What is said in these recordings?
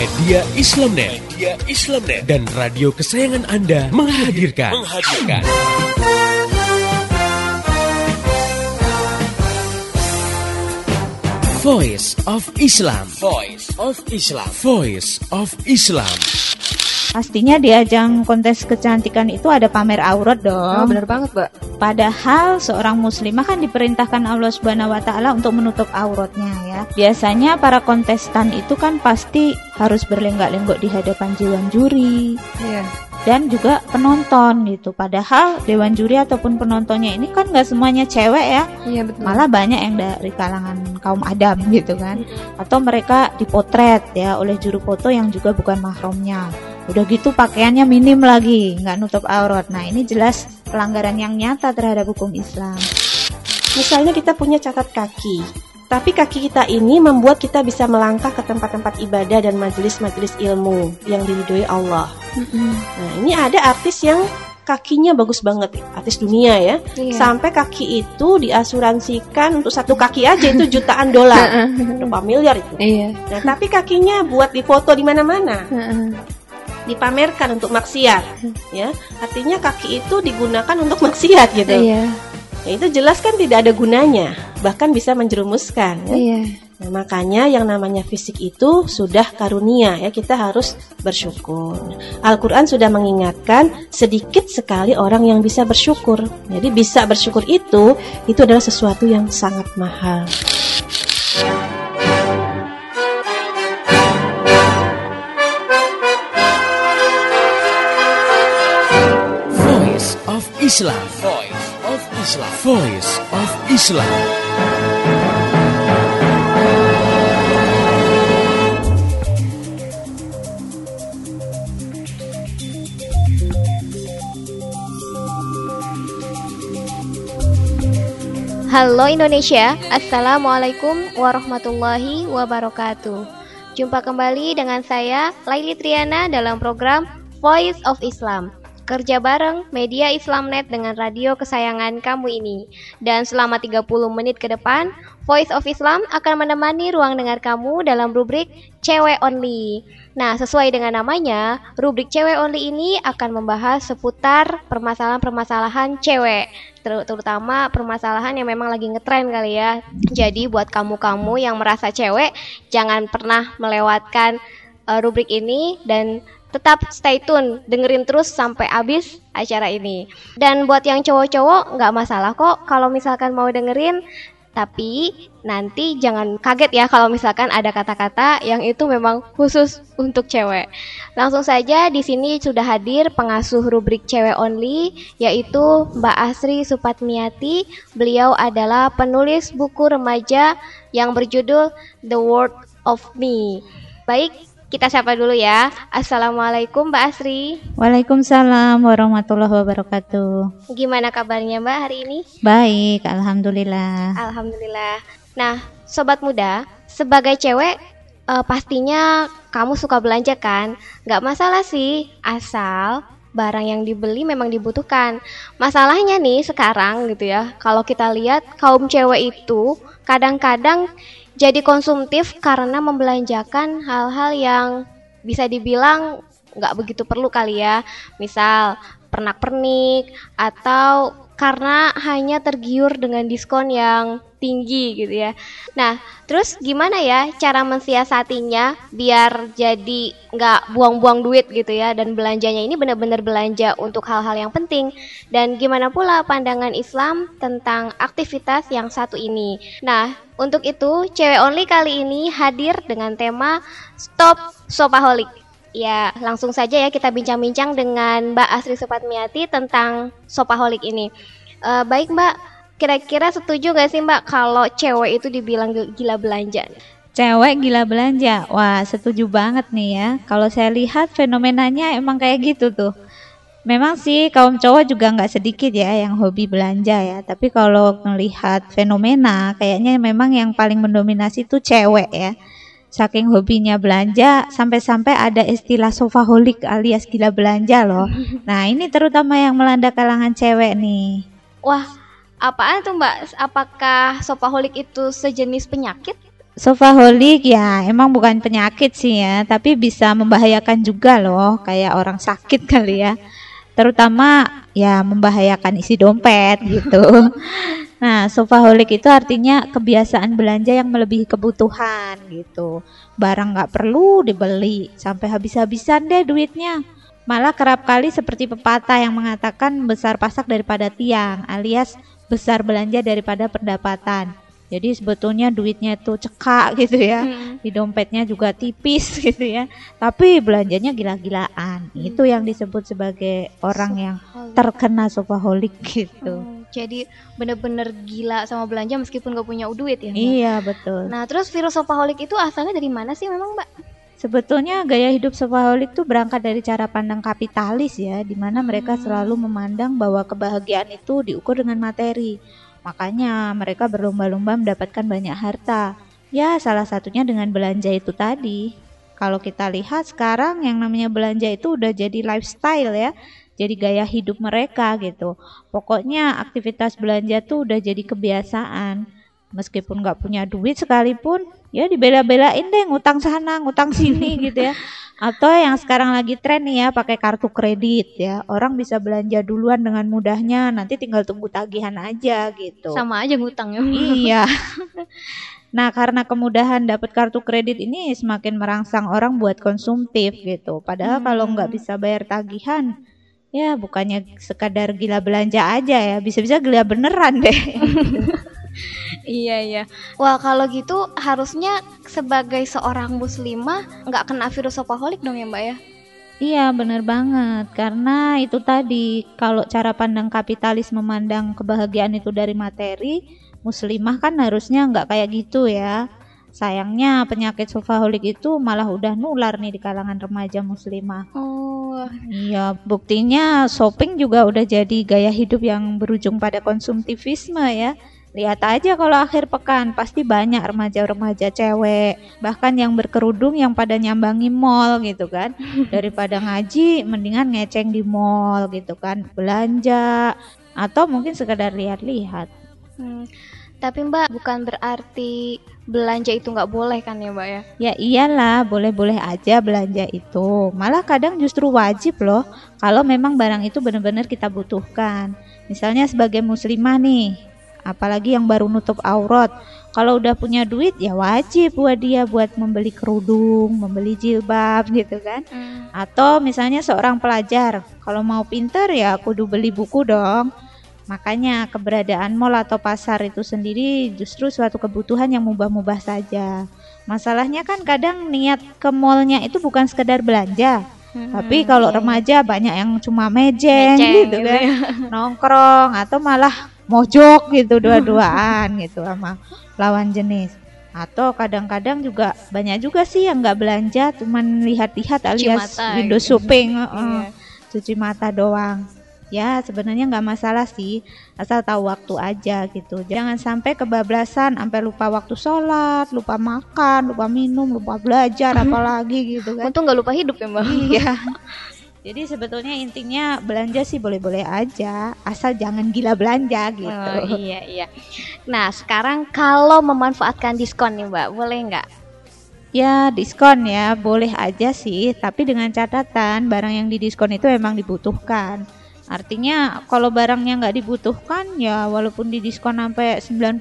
Media Islamnet, Media Islamnet dan radio kesayangan Anda menghadirkan, menghadirkan. Voice of Islam. Voice of Islam. Voice of Islam. Pastinya di ajang kontes kecantikan itu ada pamer aurat Oh, dong. bener banget, Mbak. Padahal seorang muslimah kan diperintahkan Allah Subhanahu wa taala untuk menutup auratnya ya. Biasanya para kontestan itu kan pasti harus berlenggak-lenggok di hadapan dewan juri Iya. dan juga penonton gitu. Padahal dewan juri ataupun penontonnya ini kan nggak semuanya cewek ya. Iya, betul. Malah banyak yang dari kalangan kaum adam gitu kan. Atau mereka dipotret ya oleh juru foto yang juga bukan mahramnya. Udah gitu pakaiannya minim lagi, nggak nutup aurat. Nah ini jelas pelanggaran yang nyata terhadap hukum Islam. Misalnya kita punya catat kaki, tapi kaki kita ini membuat kita bisa melangkah ke tempat-tempat ibadah dan majelis-majelis ilmu yang diridhoi Allah. Nah, ini ada artis yang kakinya bagus banget, artis dunia ya. Iya. Sampai kaki itu diasuransikan untuk satu kaki aja itu jutaan dolar, berapa miliar itu. Iya. Nah, tapi kakinya buat difoto di mana-mana, dipamerkan untuk maksiat, ya. Artinya kaki itu digunakan untuk maksiat gitu. Iya. Ya, itu jelas kan tidak ada gunanya, bahkan bisa menjerumuskan. ya. Iya. Nah, makanya yang namanya fisik itu sudah karunia ya, kita harus bersyukur. Al-Qur'an sudah mengingatkan sedikit sekali orang yang bisa bersyukur. Jadi bisa bersyukur itu itu adalah sesuatu yang sangat mahal. Voice of Islam. Islam. Voice of Islam. Halo Indonesia, Assalamualaikum warahmatullahi wabarakatuh Jumpa kembali dengan saya, Laili Triana dalam program Voice of Islam Kerja bareng media Islamnet dengan radio kesayangan kamu ini. Dan selama 30 menit ke depan, Voice of Islam akan menemani ruang dengar kamu dalam rubrik Cewek Only. Nah, sesuai dengan namanya, rubrik Cewek Only ini akan membahas seputar permasalahan-permasalahan cewek. Ter- terutama permasalahan yang memang lagi ngetren kali ya. Jadi buat kamu-kamu yang merasa cewek, jangan pernah melewatkan uh, rubrik ini dan tetap stay tune, dengerin terus sampai habis acara ini. Dan buat yang cowok-cowok nggak masalah kok kalau misalkan mau dengerin, tapi nanti jangan kaget ya kalau misalkan ada kata-kata yang itu memang khusus untuk cewek. Langsung saja di sini sudah hadir pengasuh rubrik cewek only yaitu Mbak Asri Supatmiati. Beliau adalah penulis buku remaja yang berjudul The World of Me. Baik, kita sapa dulu ya. Assalamualaikum Mbak Asri. Waalaikumsalam warahmatullahi wabarakatuh. Gimana kabarnya Mbak hari ini? Baik, alhamdulillah. Alhamdulillah. Nah, sobat muda, sebagai cewek eh, pastinya kamu suka belanja kan? Nggak masalah sih, asal barang yang dibeli memang dibutuhkan. Masalahnya nih sekarang gitu ya, kalau kita lihat kaum cewek itu kadang-kadang jadi konsumtif karena membelanjakan hal-hal yang bisa dibilang nggak begitu perlu kali ya. Misal pernak-pernik atau karena hanya tergiur dengan diskon yang tinggi gitu ya. Nah, terus gimana ya cara mensiasatinya biar jadi nggak buang-buang duit gitu ya dan belanjanya ini benar-benar belanja untuk hal-hal yang penting dan gimana pula pandangan Islam tentang aktivitas yang satu ini. Nah, untuk itu cewek only kali ini hadir dengan tema Stop Sopaholic. Ya, langsung saja ya kita bincang-bincang dengan Mbak Asri Supatmiati tentang Sopaholic ini. Eh, baik Mbak, kira-kira setuju gak sih Mbak kalau cewek itu dibilang gil- gila belanja? Cewek gila belanja. Wah, setuju banget nih ya. Kalau saya lihat fenomenanya emang kayak gitu tuh. Memang sih kaum cowok juga nggak sedikit ya yang hobi belanja ya. Tapi kalau melihat fenomena, kayaknya memang yang paling mendominasi tuh cewek ya. Saking hobinya belanja, sampai-sampai ada istilah sofaholik alias gila belanja loh. Nah ini terutama yang melanda kalangan cewek nih. Wah, apaan tuh Mbak? Apakah Sopaholic itu sejenis penyakit? Sofaholik ya emang bukan penyakit sih ya, tapi bisa membahayakan juga loh, kayak orang sakit kali ya. Terutama ya membahayakan isi dompet gitu. Nah, sofaholik itu artinya kebiasaan belanja yang melebihi kebutuhan gitu. Barang nggak perlu dibeli sampai habis-habisan deh duitnya. Malah kerap kali seperti pepatah yang mengatakan besar pasak daripada tiang alias besar belanja daripada pendapatan. Jadi sebetulnya duitnya itu cekak gitu ya, hmm. di dompetnya juga tipis gitu ya. Tapi belanjanya gila-gilaan. Hmm. Itu yang disebut sebagai orang yang terkena sofaholik gitu. Hmm. Jadi bener-bener gila sama belanja meskipun gak punya duit ya. Mbak? Iya betul. Nah terus virus sofaholik itu asalnya dari mana sih memang Mbak? Sebetulnya gaya hidup sofaholik itu berangkat dari cara pandang kapitalis ya, di mana mereka hmm. selalu memandang bahwa kebahagiaan itu diukur dengan materi Makanya mereka berlomba-lomba mendapatkan banyak harta. Ya, salah satunya dengan belanja itu tadi. Kalau kita lihat sekarang yang namanya belanja itu udah jadi lifestyle ya. Jadi gaya hidup mereka gitu. Pokoknya aktivitas belanja tuh udah jadi kebiasaan. Meskipun nggak punya duit sekalipun, ya dibela-belain deh ngutang sana, ngutang sini gitu ya. Atau yang sekarang lagi tren nih ya pakai kartu kredit ya. Orang bisa belanja duluan dengan mudahnya, nanti tinggal tunggu tagihan aja gitu. Sama aja ngutang ya. Iya. Nah, karena kemudahan dapat kartu kredit ini semakin merangsang orang buat konsumtif gitu. Padahal hmm. kalau nggak bisa bayar tagihan, ya bukannya sekadar gila belanja aja ya, bisa-bisa gila beneran deh. iya iya. Wah kalau gitu harusnya sebagai seorang muslimah nggak kena virus sopaholik dong ya mbak ya? Iya benar banget. Karena itu tadi kalau cara pandang kapitalis memandang kebahagiaan itu dari materi muslimah kan harusnya nggak kayak gitu ya. Sayangnya penyakit sofaholik itu malah udah nular nih di kalangan remaja muslimah. Oh. Iya buktinya shopping juga udah jadi gaya hidup yang berujung pada konsumtivisme ya Lihat aja kalau akhir pekan pasti banyak remaja-remaja cewek bahkan yang berkerudung yang pada nyambangi mall gitu kan daripada ngaji mendingan ngeceng di mall gitu kan belanja atau mungkin sekedar lihat-lihat. Hmm. Tapi Mbak bukan berarti belanja itu nggak boleh kan ya Mbak ya? Ya iyalah, boleh-boleh aja belanja itu. Malah kadang justru wajib loh kalau memang barang itu benar-benar kita butuhkan. Misalnya sebagai muslimah nih, apalagi yang baru nutup aurat. Kalau udah punya duit ya wajib buat dia buat membeli kerudung membeli jilbab gitu kan. Hmm. atau misalnya seorang pelajar. Kalau mau pinter ya kudu beli buku dong. Makanya keberadaan mall atau pasar itu sendiri justru suatu kebutuhan yang mubah-mubah saja. Masalahnya kan kadang niat ke mallnya itu bukan sekedar belanja. Hmm, Tapi kalau iya. remaja banyak yang cuma mejeng, mejeng gitu, gitu kan, ya. nongkrong atau malah mojok gitu dua-duaan gitu sama lawan jenis. Atau kadang-kadang juga banyak juga sih yang nggak belanja cuman lihat-lihat alias mata, window gitu. shopping uh, iya. cuci mata doang. Ya sebenarnya nggak masalah sih asal tahu waktu aja gitu. Jangan sampai kebablasan sampai lupa waktu sholat lupa makan lupa minum lupa belajar apalagi gitu kan. Untung nggak lupa hidup ya mbak. Iya Jadi sebetulnya intinya belanja sih boleh-boleh aja, asal jangan gila belanja gitu. Oh, iya iya. Nah sekarang kalau memanfaatkan diskon nih mbak, boleh nggak? Ya diskon ya, boleh aja sih, tapi dengan catatan barang yang didiskon itu emang dibutuhkan. Artinya kalau barangnya nggak dibutuhkan ya walaupun didiskon sampai 90%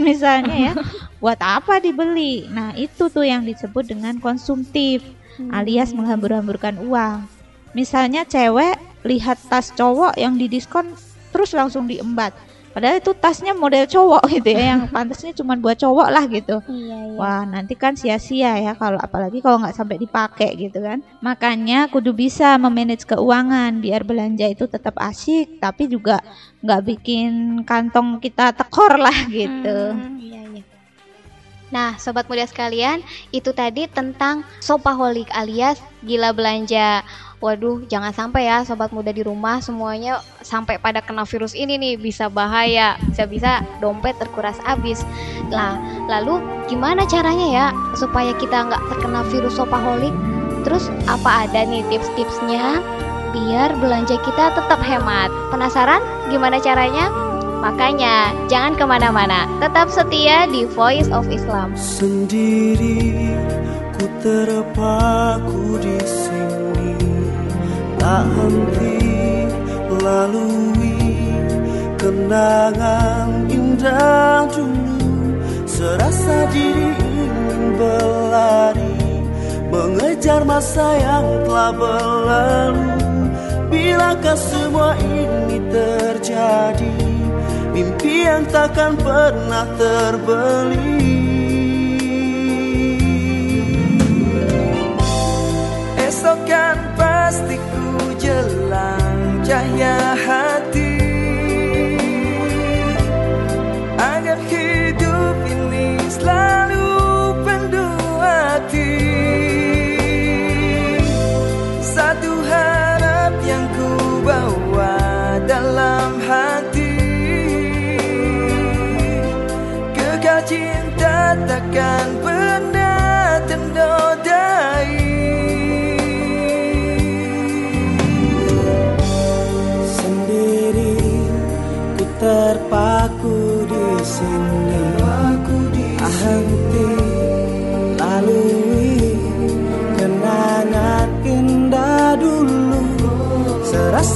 misalnya ya, buat apa dibeli? Nah itu tuh yang disebut dengan konsumtif alias hmm. menghambur-hamburkan uang. Misalnya cewek lihat tas cowok yang didiskon terus langsung diembat. Padahal itu tasnya model cowok gitu ya, yang pantasnya cuma buat cowok lah gitu. Iya, iya. Wah nanti kan sia-sia ya kalau apalagi kalau nggak sampai dipakai gitu kan. Makanya kudu bisa memanage keuangan biar belanja itu tetap asyik, tapi juga nggak bikin kantong kita tekor lah gitu. Hmm, iya, iya. Nah, sobat muda sekalian, itu tadi tentang sopaholik alias gila belanja. Waduh, jangan sampai ya sobat muda di rumah semuanya sampai pada kena virus ini nih bisa bahaya, bisa-bisa dompet terkuras habis. Lah, lalu gimana caranya ya supaya kita nggak terkena virus sopaholik? Terus apa ada nih tips-tipsnya biar belanja kita tetap hemat? Penasaran gimana caranya? Makanya, jangan ke mana-mana, tetap setia di Voice of Islam. Sendiri ku terpaku di sini, tak henti lalui kenangan indah dulu, serasa diri ingin berlari mengejar masa yang telah berlalu. Bilakah semua ini terjadi? Mimpi yang takkan pernah terbeli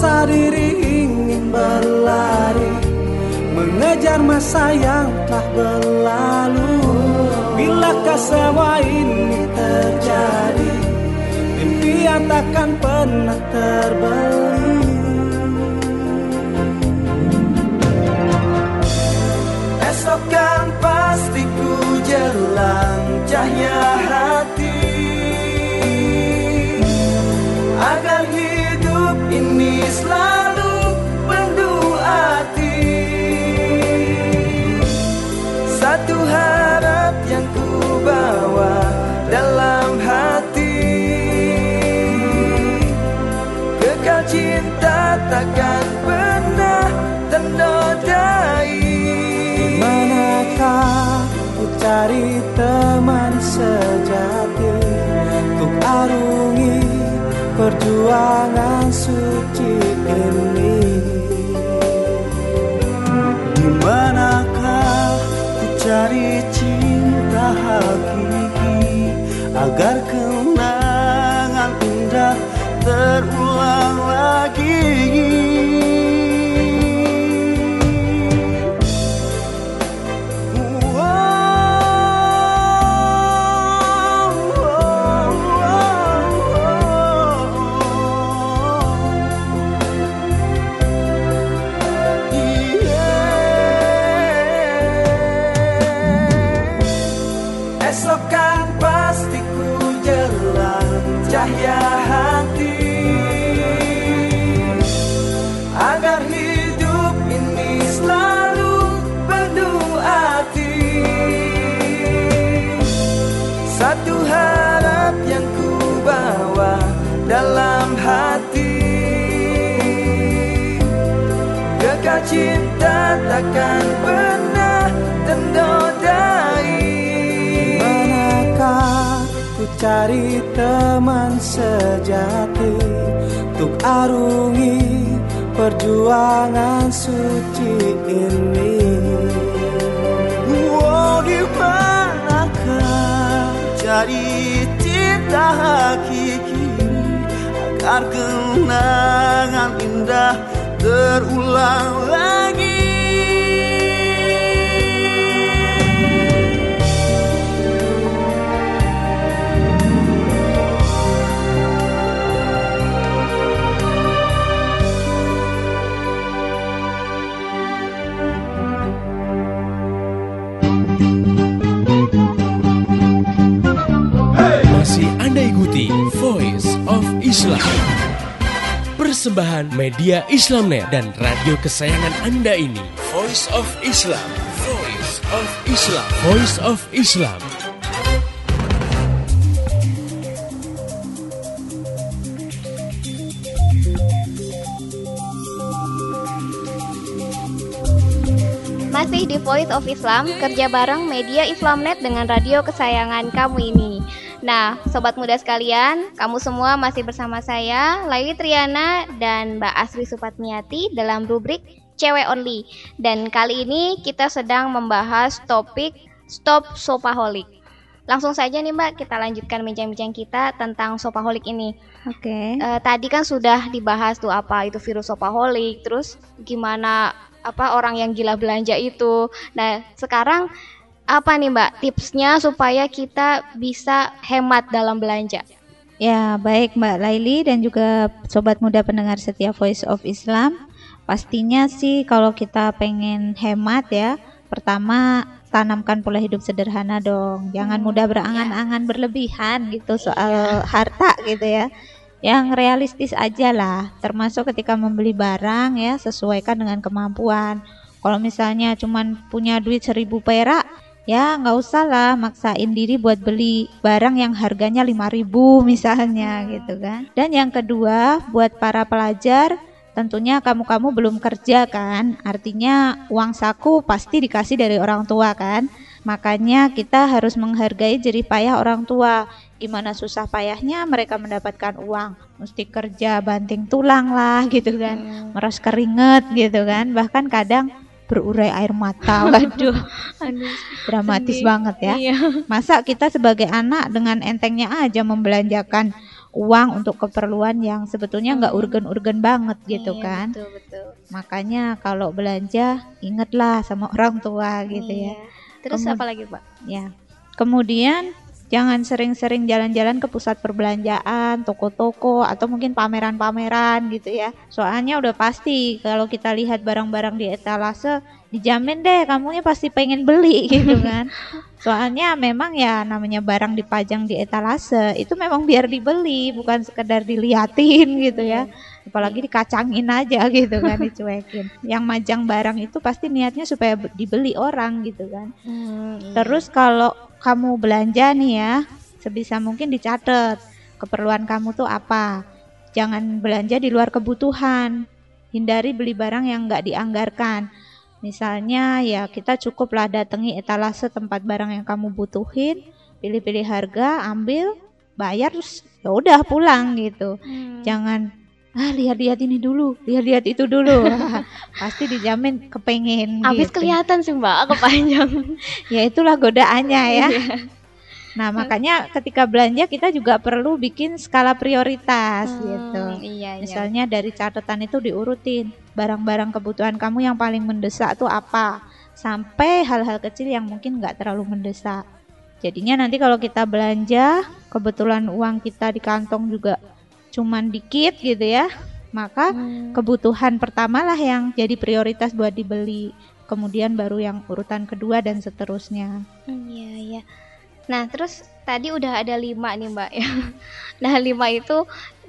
Serasa diri ingin berlari mengejar masa yang telah berlalu. Bilakah semua ini terjadi? Impian takkan pernah terbeli. Esok kan pasti ku jelang cahaya cari teman sejati Untuk arungi perjuangan suci ini Di manakah cari cinta hakiki agar kenangan indah terulang lagi. Takkan pernah ternodai manakah ku cari teman sejati Untuk arungi perjuangan suci ini? Oh di manakah cari cinta hakiki Agar kenangan indah terulang lagi Persembahan media Islamnet dan radio kesayangan Anda ini. Voice of Islam. Voice of Islam. Voice of Islam. Masih di Voice of Islam, kerja bareng media Islamnet dengan radio kesayangan kamu ini. Nah, sobat muda sekalian, kamu semua masih bersama saya, Laili Triana dan Mbak Asri Supatmiati dalam rubrik cewek only. Dan kali ini kita sedang membahas topik Stop Sopaholic. Langsung saja nih Mbak, kita lanjutkan bincang-bincang kita tentang sopaholic ini. Oke. Eh, tadi kan sudah dibahas tuh apa itu virus sopaholic, terus gimana apa orang yang gila belanja itu. Nah, sekarang apa nih Mbak tipsnya supaya kita bisa hemat dalam belanja? Ya, baik Mbak Laili dan juga sobat muda pendengar setia Voice of Islam. Pastinya sih kalau kita pengen hemat ya, pertama tanamkan pola hidup sederhana dong. Jangan Hmm, mudah berangan-angan berlebihan gitu soal harta gitu ya. Yang realistis aja lah, termasuk ketika membeli barang ya sesuaikan dengan kemampuan. Kalau misalnya cuman punya duit seribu perak, ya nggak usah lah maksain diri buat beli barang yang harganya 5000 misalnya gitu kan. Dan yang kedua, buat para pelajar tentunya kamu-kamu belum kerja kan, artinya uang saku pasti dikasih dari orang tua kan. Makanya kita harus menghargai jerih payah orang tua. Gimana susah payahnya mereka mendapatkan uang, mesti kerja banting tulang lah gitu kan, meras keringet gitu kan, bahkan kadang berurai air mata. Waduh, dramatis sedih. banget ya. Iya. Masa kita sebagai anak dengan entengnya aja membelanjakan uang untuk keperluan yang sebetulnya nggak urgen-urgen banget gitu Iya, kan. Betul, betul. Makanya kalau belanja ingatlah sama orang tua gitu ya. Iya. Terus Kemud- apa lagi, Pak? Ya. Kemudian jangan sering-sering jalan-jalan ke pusat perbelanjaan, toko-toko atau mungkin pameran-pameran gitu ya. Soalnya udah pasti kalau kita lihat barang-barang di etalase dijamin deh kamunya pasti pengen beli gitu kan. Soalnya memang ya namanya barang dipajang di etalase itu memang biar dibeli bukan sekedar diliatin gitu ya. Apalagi dikacangin aja gitu kan dicuekin. Yang majang barang itu pasti niatnya supaya be- dibeli orang gitu kan. Hmm, iya. Terus kalau kamu belanja nih ya, sebisa mungkin dicatat keperluan kamu tuh apa. Jangan belanja di luar kebutuhan. Hindari beli barang yang nggak dianggarkan. Misalnya ya kita cukuplah datangi etalase tempat barang yang kamu butuhin, pilih-pilih harga, ambil, bayar terus ya udah pulang gitu. Hmm. Jangan ah lihat-lihat ini dulu, lihat-lihat itu dulu. Pasti dijamin kepengen Habis gitu. kelihatan sih, Mbak, kepanjang. Ya itulah godaannya ya. Iya. Nah, makanya ketika belanja kita juga perlu bikin skala prioritas gitu. Hmm, Iya, iya. Misalnya dari catatan itu diurutin barang-barang kebutuhan kamu yang paling mendesak tuh apa, sampai hal-hal kecil yang mungkin nggak terlalu mendesak. Jadinya nanti kalau kita belanja, kebetulan uang kita di kantong juga cuman dikit gitu ya, maka Hmm. kebutuhan pertama lah yang jadi prioritas buat dibeli. Kemudian baru yang urutan kedua dan seterusnya. Hmm, Iya, iya. Nah, terus tadi udah ada lima nih, Mbak. ya. Nah, lima itu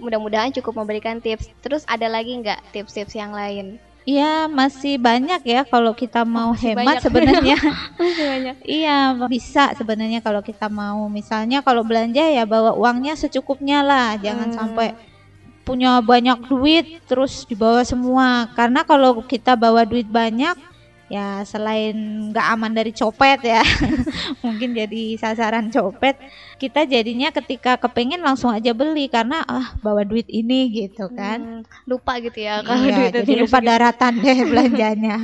mudah-mudahan cukup memberikan tips. Terus ada lagi nggak tips-tips yang lain? Iya, masih banyak ya kalau kita mau masih hemat sebenarnya. Iya, bisa sebenarnya kalau kita mau. Misalnya kalau belanja ya bawa uangnya secukupnya lah, jangan Hmm. sampai punya banyak duit terus dibawa semua. Karena kalau kita bawa duit banyak ya selain nggak aman dari copet ya, mungkin jadi sasaran copet. Kita jadinya ketika kepengen langsung aja beli karena ah bawa duit ini gitu kan. Hmm, lupa gitu ya kalau Iya, jadi lupa segitu. daratan deh belanjanya.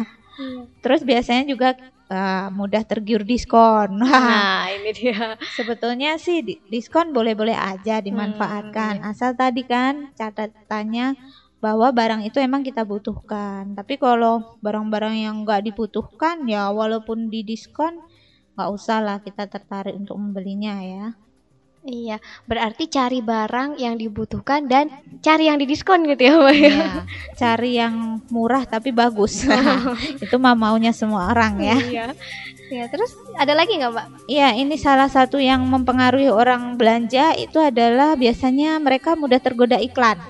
Terus biasanya juga eh, mudah tergiur diskon. Nah, ini dia. sebetulnya sih di- diskon boleh-boleh aja dimanfaatkan. Asal tadi kan catatannya bahwa barang itu emang kita butuhkan. Tapi kalau barang-barang yang nggak dibutuhkan ya walaupun di diskon nggak usah lah kita tertarik untuk membelinya ya. Iya, berarti cari barang yang dibutuhkan dan cari yang didiskon gitu ya, Mbak. ya? Iya, cari yang murah tapi bagus. itu mah maunya semua orang ya. Iya. Ya, terus ada lagi nggak, Mbak? Iya, ini salah satu yang mempengaruhi orang belanja itu adalah biasanya mereka mudah tergoda iklan.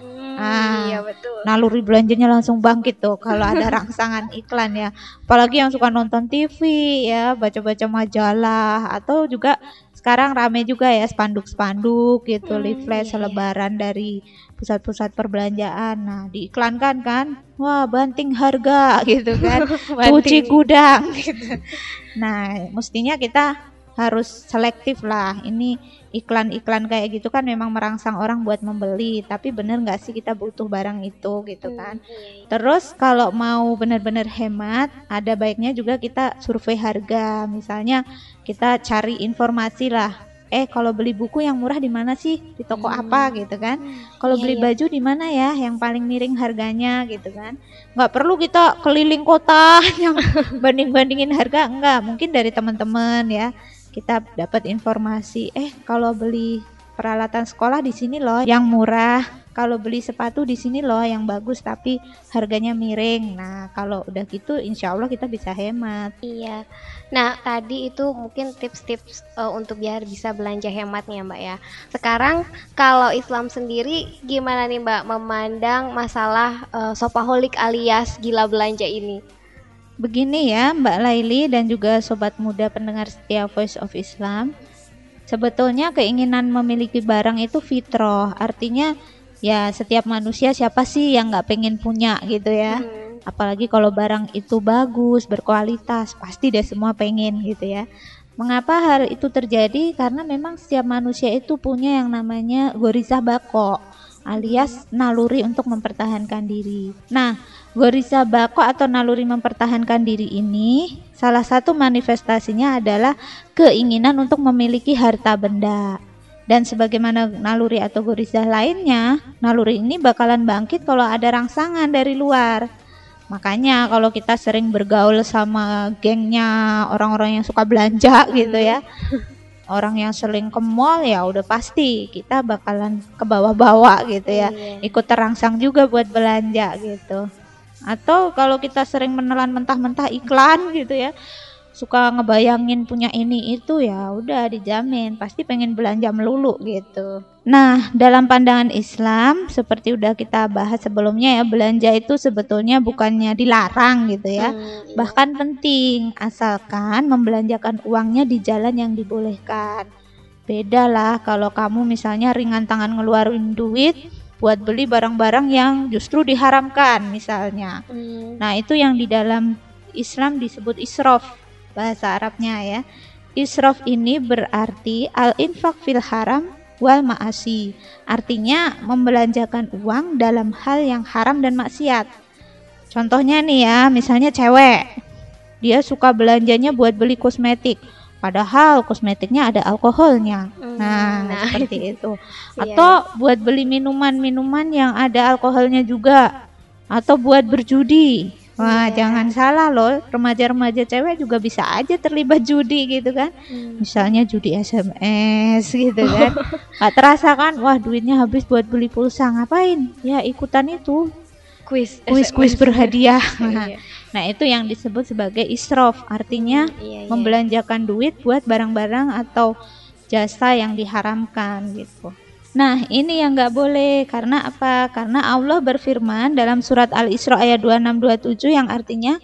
Ah. iya betul. Naluri belanjanya langsung bangkit tuh kalau ada rangsangan iklan ya. Apalagi yang suka nonton TV ya, baca-baca majalah atau juga sekarang rame juga ya spanduk-spanduk gitu, Hmm, leaflet iya, iya. selebaran dari pusat-pusat perbelanjaan. Nah, diiklankan kan, wah banting harga gitu kan, cuci gudang gitu. Nah, mestinya kita harus selektif lah. Ini iklan-iklan kayak gitu kan memang merangsang orang buat membeli. Tapi bener nggak sih kita butuh barang itu gitu Hmm, kan? iya. Terus kalau mau benar-benar hemat, ada baiknya juga kita survei harga. Misalnya kita cari informasi lah. Eh kalau beli buku yang murah di mana sih? Di toko Hmm. apa gitu kan? Kalau Iya, beli iya. baju di mana ya yang paling miring harganya gitu kan? Nggak perlu kita keliling kota yang banding-bandingin harga enggak. Mungkin dari teman-teman ya kita dapat informasi. Eh kalau beli peralatan sekolah di sini loh yang murah. Kalau beli sepatu di sini loh yang bagus tapi harganya miring. Nah kalau udah gitu insya Allah kita bisa hemat. Iya. Nah, tadi itu mungkin tips-tips eh, untuk biar bisa belanja hemat nih ya, Mbak ya. Sekarang kalau Islam sendiri gimana nih, Mbak memandang masalah eh, shopaholic alias gila belanja ini? Begini ya Mbak Laili dan juga sobat muda pendengar setia Voice of Islam. Sebetulnya keinginan memiliki barang itu fitrah. Artinya ya setiap manusia siapa sih yang nggak pengen punya gitu ya. Hmm, Apalagi kalau barang itu bagus, berkualitas, pasti deh semua pengen gitu ya. Mengapa hal itu terjadi? Karena memang setiap manusia itu punya yang namanya gorisah bako alias naluri untuk mempertahankan diri. Nah, gorisah bako atau naluri mempertahankan diri ini salah satu manifestasinya adalah keinginan untuk memiliki harta benda. Dan sebagaimana naluri atau gorisah lainnya, naluri ini bakalan bangkit kalau ada rangsangan dari luar. Makanya kalau kita sering bergaul sama gengnya orang-orang yang suka belanja gitu ya. Orang yang sering ke mall ya udah pasti kita bakalan ke bawah-bawah gitu ya. Iya. Ikut terangsang juga buat belanja gitu. Atau kalau kita sering menelan mentah-mentah iklan gitu ya. Suka ngebayangin punya ini itu ya udah dijamin pasti pengen belanja melulu gitu. Nah, dalam pandangan Islam seperti udah kita bahas sebelumnya ya, belanja itu sebetulnya bukannya dilarang gitu ya. Hmm, iya. Bahkan penting asalkan membelanjakan uangnya di jalan yang dibolehkan. Beda lah kalau kamu misalnya ringan tangan ngeluarin duit buat beli barang-barang yang justru diharamkan misalnya. Hmm, Nah, itu yang di dalam Islam disebut israf bahasa Arabnya ya. Israf ini berarti al-infaq fil haram wal ma'asi. Artinya membelanjakan uang dalam hal yang haram dan maksiat. Contohnya nih ya, misalnya cewek. Dia suka belanjanya buat beli kosmetik. Padahal kosmetiknya ada alkoholnya. Hmm, Nah, nah, seperti itu. iya, Atau buat beli minuman-minuman yang ada alkoholnya juga. Atau buat berjudi. Wah, Iya. jangan salah loh, remaja-remaja cewek juga bisa aja terlibat judi gitu kan. Hmm. Misalnya judi SMS gitu kan. Gak terasa kan, wah duitnya habis buat beli pulsa, ngapain? Ya ikutan itu, Kuis, kuis-kuis SMS. berhadiah. Iya. Nah, itu yang disebut sebagai israf, artinya Iya, iya. membelanjakan duit buat barang-barang atau jasa yang diharamkan gitu. Nah, ini yang nggak boleh karena apa? Karena Allah berfirman dalam surat Al-Isra ayat 2627 yang artinya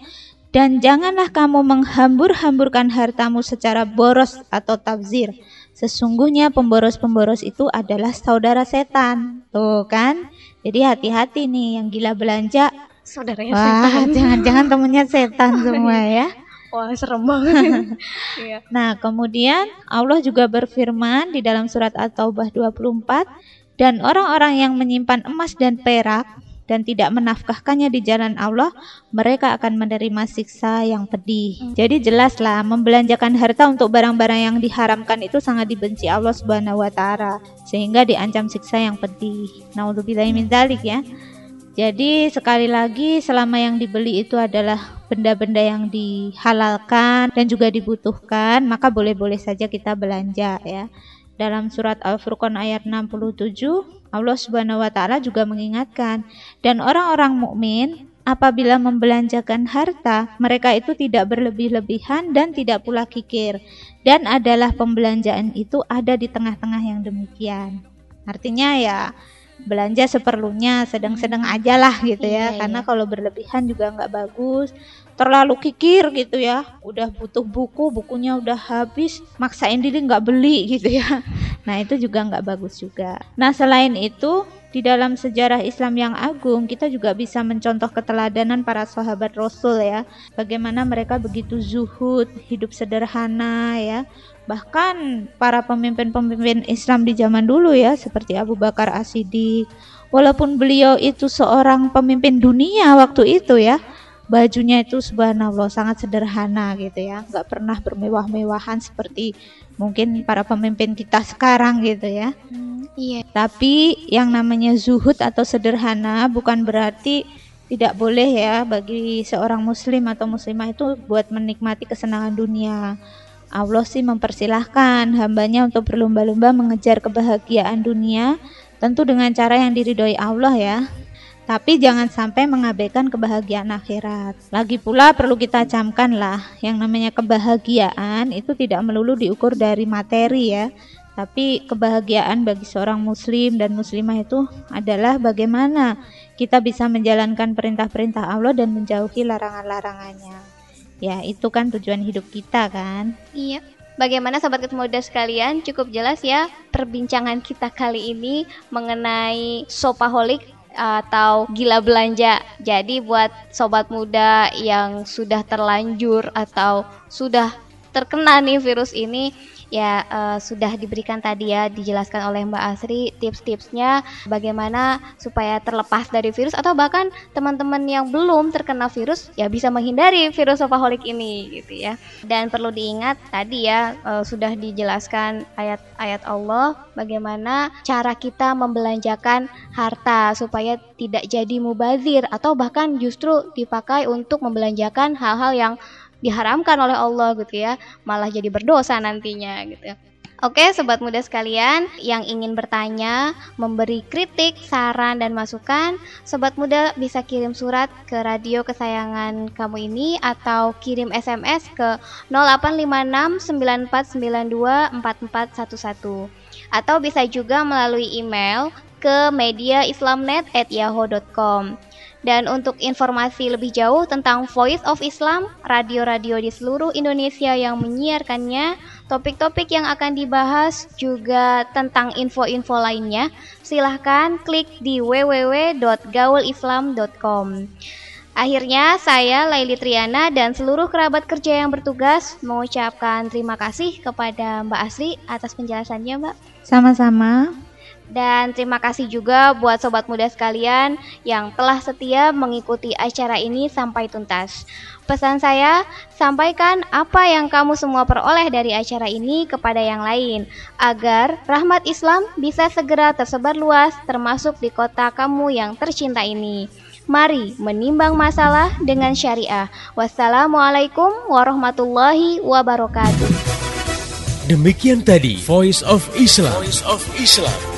dan janganlah kamu menghambur-hamburkan hartamu secara boros atau tabzir. Sesungguhnya pemboros-pemboros itu adalah saudara setan. Tuh kan? Jadi hati-hati nih yang gila belanja. Saudaranya Wah, setan. jangan-jangan temennya setan semua ya. Wah, serem banget. Iya. Nah, kemudian Allah juga berfirman di dalam surat At-Taubah 24, dan orang-orang yang menyimpan emas dan perak dan tidak menafkahkannya di jalan Allah, mereka akan menerima siksa yang pedih. Jadi jelaslah membelanjakan harta untuk barang-barang yang diharamkan itu sangat dibenci Allah Subhanahu wa taala sehingga diancam siksa yang pedih. Nauzubillahi min dzalik ya. Jadi sekali lagi selama yang dibeli itu adalah benda-benda yang dihalalkan dan juga dibutuhkan, maka boleh-boleh saja kita belanja ya. Dalam surat Al-Furqan ayat 67, Allah Subhanahu wa taala juga mengingatkan dan orang-orang mukmin apabila membelanjakan harta, mereka itu tidak berlebih-lebihan dan tidak pula kikir. Dan adalah pembelanjaan itu ada di tengah-tengah yang demikian. Artinya ya belanja seperlunya sedang-sedang aja lah gitu ya Iya, karena iya. kalau berlebihan juga nggak bagus terlalu kikir gitu ya udah butuh buku bukunya udah habis maksain diri nggak beli gitu ya nah itu juga nggak bagus juga nah selain itu di dalam sejarah Islam yang agung kita juga bisa mencontoh keteladanan para sahabat Rasul ya. Bagaimana mereka begitu zuhud, hidup sederhana ya. Bahkan para pemimpin-pemimpin Islam di zaman dulu ya seperti Abu Bakar As-Siddiq. Walaupun beliau itu seorang pemimpin dunia waktu itu ya, bajunya itu subhanallah sangat sederhana gitu ya nggak pernah bermewah-mewahan seperti mungkin para pemimpin kita sekarang gitu ya hmm, iya tapi yang namanya zuhud atau sederhana bukan berarti tidak boleh ya bagi seorang muslim atau muslimah itu buat menikmati kesenangan dunia Allah sih mempersilahkan hambanya untuk berlomba-lomba mengejar kebahagiaan dunia tentu dengan cara yang diridhoi Allah ya tapi jangan sampai mengabaikan kebahagiaan akhirat. Lagi pula perlu kita camkan lah, yang namanya kebahagiaan itu tidak melulu diukur dari materi ya. Tapi kebahagiaan bagi seorang muslim dan muslimah itu adalah bagaimana kita bisa menjalankan perintah-perintah Allah dan menjauhi larangan-larangannya. Ya, itu kan tujuan hidup kita kan? Iya. Bagaimana sahabat muda sekalian? Cukup jelas ya perbincangan kita kali ini mengenai sopaholik atau gila belanja. Jadi buat sobat muda yang sudah terlanjur atau sudah terkena nih virus ini ya uh, sudah diberikan tadi ya dijelaskan oleh Mbak Asri tips-tipsnya bagaimana supaya terlepas dari virus atau bahkan teman-teman yang belum terkena virus ya bisa menghindari virus sofaholik ini gitu ya. Dan perlu diingat tadi ya uh, sudah dijelaskan ayat-ayat Allah bagaimana cara kita membelanjakan harta supaya tidak jadi mubazir atau bahkan justru dipakai untuk membelanjakan hal-hal yang diharamkan oleh Allah gitu ya, malah jadi berdosa nantinya gitu. Oke, sobat muda sekalian yang ingin bertanya, memberi kritik, saran dan masukan, sobat muda bisa kirim surat ke radio kesayangan kamu ini atau kirim SMS ke 085694924411 atau bisa juga melalui email ke mediaislamnet@yahoo.com. Dan untuk informasi lebih jauh tentang Voice of Islam, radio-radio di seluruh Indonesia yang menyiarkannya, topik-topik yang akan dibahas juga tentang info-info lainnya, silahkan klik di www.gaulislam.com. Akhirnya saya Laili Triana dan seluruh kerabat kerja yang bertugas mengucapkan terima kasih kepada Mbak Asri atas penjelasannya Mbak. Sama-sama. Dan terima kasih juga buat sobat muda sekalian yang telah setia mengikuti acara ini sampai tuntas. Pesan saya, sampaikan apa yang kamu semua peroleh dari acara ini kepada yang lain, agar rahmat Islam bisa segera tersebar luas termasuk di kota kamu yang tercinta ini. Mari menimbang masalah dengan syariah. Wassalamualaikum warahmatullahi wabarakatuh. Demikian tadi Voice of Islam. Voice of Islam